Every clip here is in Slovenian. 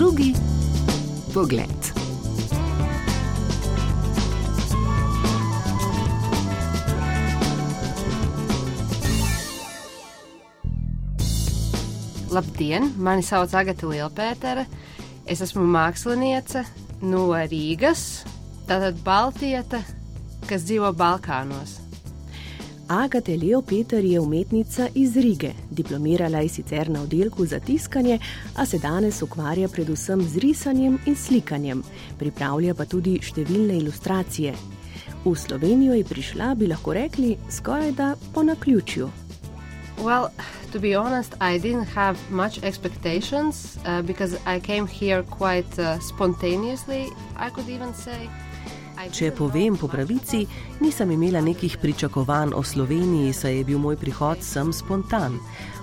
Drugi pogled. Labdien, mani sauc Agata Lielpētere. Es esmu māksliniece no Rīgas, tātad Baltieta, kas dzīvo Balkānos. Agate Leo Peter je umetnica iz Rige. Diplomirala je sicer na oddelku za tiskanje, a se danes ukvarja predvsem z risanjem in slikanjem. Pripravlja pa tudi številne ilustracije. V Slovenijo je prišla, bi lahko rekli, skoraj da po naključju. Well, to be honest, I didn't have much expectations uh, because I came here quite uh, spontaneously, I could even say. Če povem po pravici, nisem imela nekih pričakovanj o Sloveniji, saj je bil moj prihod sem spontan.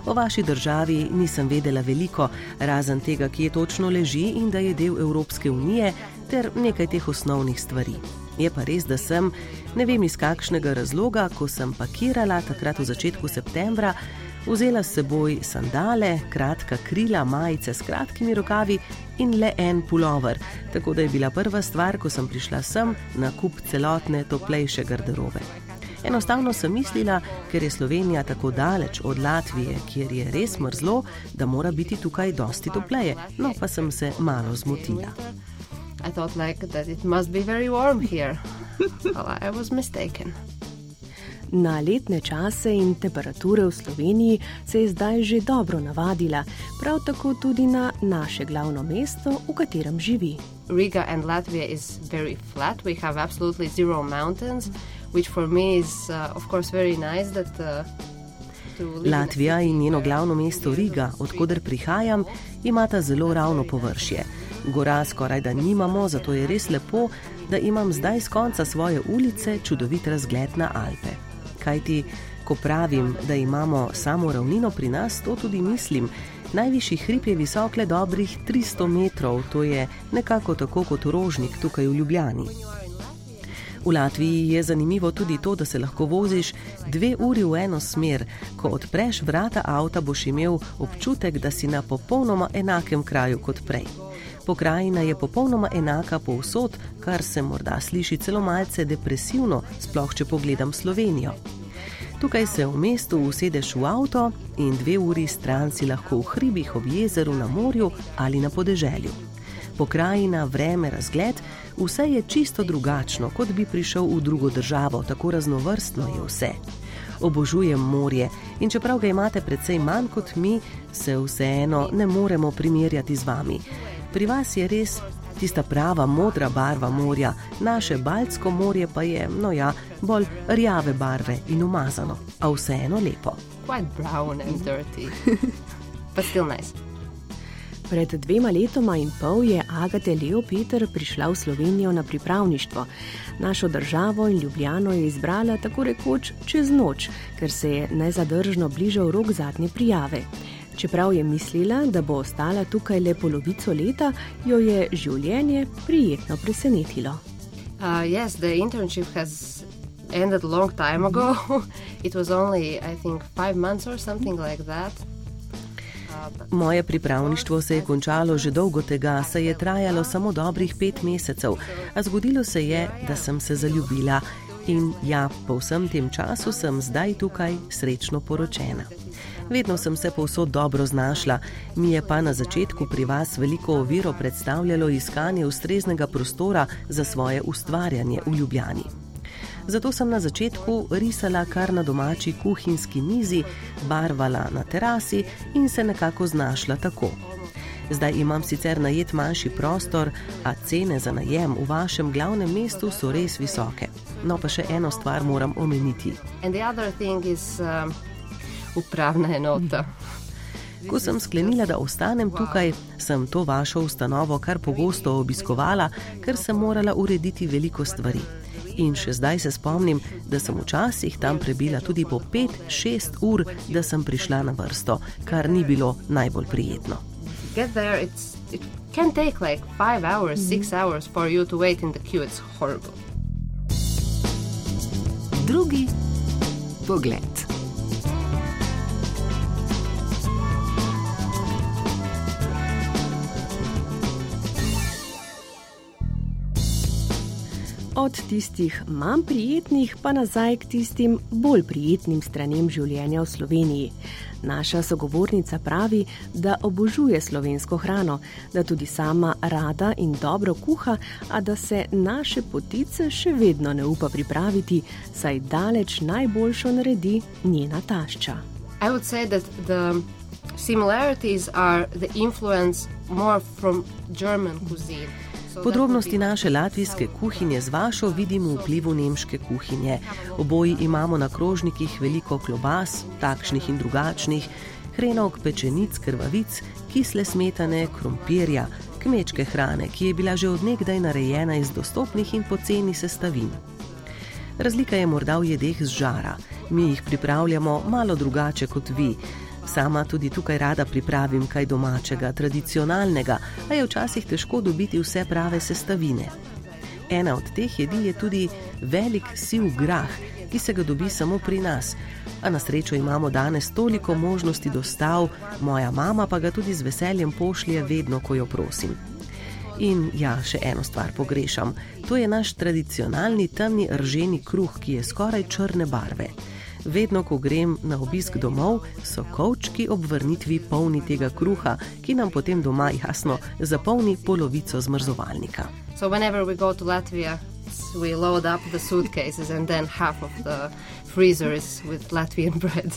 O vaši državi nisem vedela veliko, razen tega, kje točno leži in da je del Evropske unije, ter nekaj teh osnovnih stvari. Je pa res, da sem, ne vem iz kakšnega razloga, ko sem pakirala takrat v začetku septembra, vzela s seboj sandale, kratka krila, majice s kratkimi rokavi in le en pulover. Tako da je bila prva stvar, ko sem prišla sem, nakup celotne toplejše garderobe. Enostavno sem mislila, ker je Slovenija tako daleč od Latvije, kjer je res mrzlo, da mora biti tukaj dosti topleje, no pa sem se malo zmotila. I thought like that it must be very warm here. well, I was mistaken. Na letne čase in temperature v Sloveniji se je zdaj že dobro navadila, prav tako tudi na naše glavno mesto, v katerem živi. Riga and Latvia is very flat. We have absolutely zero mountains, which for me is, uh, of course, very nice. That, uh, Latvija in njeno glavno mesto Riga, odkuder prihajam, imata zelo ravno površje. Gora skoraj da nimamo, zato je res lepo, da imam zdaj z konca svoje ulice čudovit razgled na Alpe. Kaj ti, ko pravim, da imamo samo ravnino pri nas, to tudi mislim. Najvišji hrib je visok le dobrih 300 metrov, to je nekako tako kot rožnik tukaj v Ljubljani. V Latviji je zanimivo tudi to, da se lahko voziš dve uri v eno smer. Ko odpreš vrata avta, boš imel občutek, da si na popolnoma enakem kraju kot prej. Pokrajina je popolnoma enaka povsod, kar se morda sliši celo malce depresivno, sploh če pogledam Slovenijo. Tukaj se v mestu usedeš v avto in dve uri stran si lahko v hribih ob jezeru na morju ali na podeželju. Pokrajina, vreme, razgled, vse je čisto drugačno, kot bi prišel v drugo državo, tako raznovrstno je vse. Obožujem morje in čeprav ga imate precej manj kot mi, se vseeno ne moremo primerjati z vami. Pri vas je res tista prava modra barva morja, naše Baltsko morje pa je, no ja, bolj rjave barve in umazano, a vseeno lepo. Quite brown and dirty, but still nice. Pred dvema letoma in pol je Agate Leo Peter prišla v Slovenijo na pripravništvo. Našo državo in Ljubljano je izbrala tako rekoč čez noč, ker se je nezadržno bližal rok zadnje prijave. Čeprav je mislila, da bo ostala tukaj le polovico leta, jo je življenje prijetno presenetilo. Uh, yes, the internship has ended a long time ago. It was only, I think, five months or something like that. Moje pripravništvo se je končalo že dolgo tega, saj je trajalo samo dobrih pet mesecev, a zgodilo se je, da sem se zaljubila in ja, po vsem tem času sem zdaj tukaj srečno poročena. Vedno sem se povsod dobro znašla, mi je pa na začetku pri vas veliko oviro predstavljalo iskanje ustreznega prostora za svoje ustvarjanje v Ljubljani. Zato sem na začetku risala kar na domači kuhinjski mizi, barvala na terasi in se nekako znašla tako. Zdaj imam sicer najet manjši prostor, a cene za najem v vašem glavnem mestu so res visoke. No, pa še eno stvar moram omeniti. Um, upravna enota. Ko sem sklenila, da ostanem tukaj, sem to vašo ustanovo kar pogosto obiskovala, ker sem morala urediti veliko stvari. In še zdaj se spomnim, da sem včasih tam prebila tudi po 5-6 ur, da sem prišla na vrsto, kar ni bilo najbolj prijetno. There, it can take like five hours, six hours for you to wait in the queue. It's horrible. Drugi pogled. Od tistih manj prijetnih pa nazaj k tistim bolj prijetnim stranem življenja v Sloveniji. Naša sogovornica pravi, da obožuje slovensko hrano, da tudi sama rada in dobro kuha, a da se naše potice še vedno ne upa pripraviti, saj daleč najboljšo naredi njena tašča. I would say that the similarities are the influence more from German cuisine. Podrobnosti naše latvijske kuhinje z vašo vidim v vplivu nemške kuhinje. Oboji imamo na krožnikih veliko klobas, takšnih in drugačnih, hrenovk, pečenic, krvavic, kisle smetane, krompirja, kmečke hrane, ki je bila že odnegdaj narejena iz dostopnih in poceni sestavin. Razlika je morda v jedeh z žara. Mi jih pripravljamo malo drugače kot vi. Sama tudi tukaj rada pripravim kaj domačega, tradicionalnega, a je včasih težko dobiti vse prave sestavine. Ena od teh jedi je tudi velik siv grah, ki se ga dobi samo pri nas. A na srečo imamo danes toliko možnosti dostav, moja mama pa ga tudi z veseljem pošlje vedno, ko jo prosim. In ja, še eno stvar pogrešam. To je naš tradicionalni temni rženi kruh, ki je skoraj črne barve. Vedno, ko grem na obisk domov, so kovčki ob vrnitvi polni tega kruha, ki nam potem doma jasno zapolni polovico zmrzovalnika. So whenever we go to Latvia, we load up the suitcases and then half of the freezer is with Latvian bread.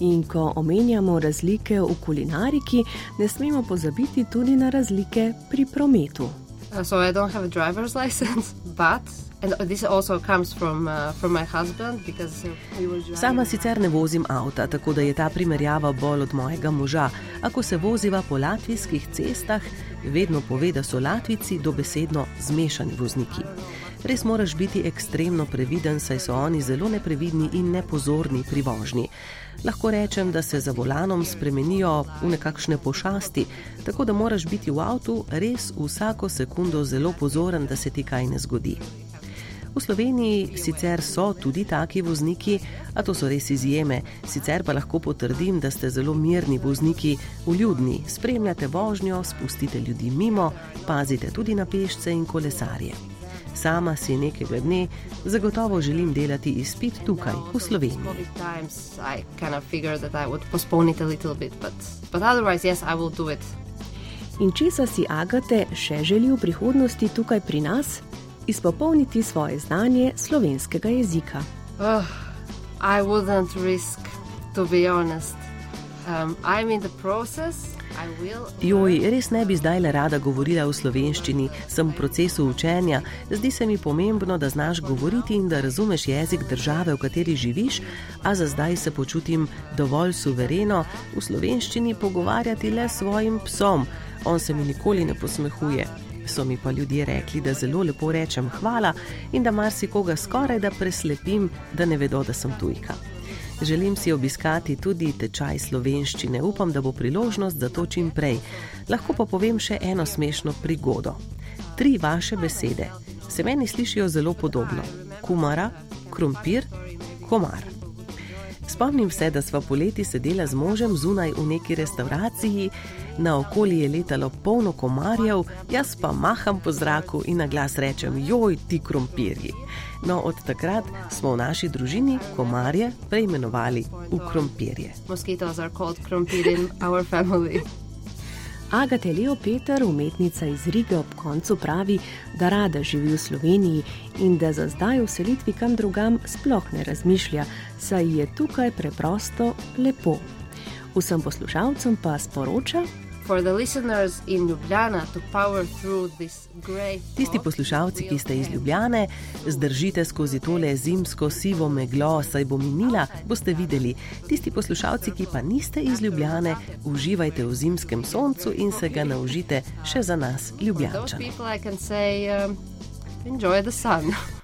In ko omenjamo razlike v kulinariki, ne smemo pozabiti tudi na razlike pri prometu. Uh, so I don't have a driver's license, but and this also comes from uh, from my husband because we were driving. Sama sicer ne vozim avta, tako da je ta primerjava bolj od mojega moža. Ako se voziva po latvijskih cestah, vedno pove, da so Latvici dobesedno zmešani vozniki. Res moraš biti ekstremno previden, saj so oni zelo neprevidni in nepozorni pri vožnji. Lahko rečem, da se za volanom spremenijo v nekakšne pošasti, tako da moraš biti v avtu res vsako sekundo zelo pozoren, da se ti kaj ne zgodi. V Sloveniji sicer so tudi taki vozniki, a to so res izjeme. Sicer pa lahko potrdim, da ste zelo mirni vozniki, uljudni, spremljate vožnjo, spustite ljudi mimo, pazite tudi na pešce in kolesarje. Sama si nekega dne zagotovo želim delati izpit tukaj, v Sloveniji. In če si Agate še želi v prihodnosti tukaj pri nas? Izpopolniti svoje znanje slovenskega jezika. Oh, I wouldn't risk, to be honest. Um, I'm in the process. Joj, res ne bi zdaj le rada govorila v slovenščini, sem v procesu učenja. Zdi se mi pomembno, da znaš govoriti in da razumeš jezik države, v kateri živiš, a za zdaj se počutim dovolj suvereno v slovenščini pogovarjati le s svojim psom. On se mi nikoli ne posmehuje so mi pa ljudje rekli, da zelo lepo rečem hvala in da marsikoga skoraj da preslepim, da ne vedo, da sem tujka. Želim si obiskati tudi tečaj slovenščine, upam, da bo priložnost za to čim prej. Lahko pa povem še eno smešno prigodo. Tri vaše besede se meni slišijo zelo podobno: kumara, krompir, komar. Spomnim se, da sva poleti sedela z možem zunaj v neki restavraciji, na okolje je letalo polno komarjev, jaz pa maham po zraku in na glas rečem: Joj, ti krompirji. No, od takrat smo v naši družini komarje preimenovali v krompirje. Mosquitoes are called krompir in our family. Agate Leo Peter, umetnica iz Rige, ob koncu pravi, da rada živi v Sloveniji in da za zdaj v selitvi kam drugam sploh ne razmišlja, saj je tukaj preprosto lepo. Vsem poslušalcem pa sporoča, Tisti poslušalci, ki ste iz Ljubljane, zdržite skozi tole zimsko sivo meglo, saj bo minila, boste videli. Tisti poslušalci, ki pa niste iz Ljubljane, uživajte v zimskem soncu in se ga naužite še za nas, Ljubljane.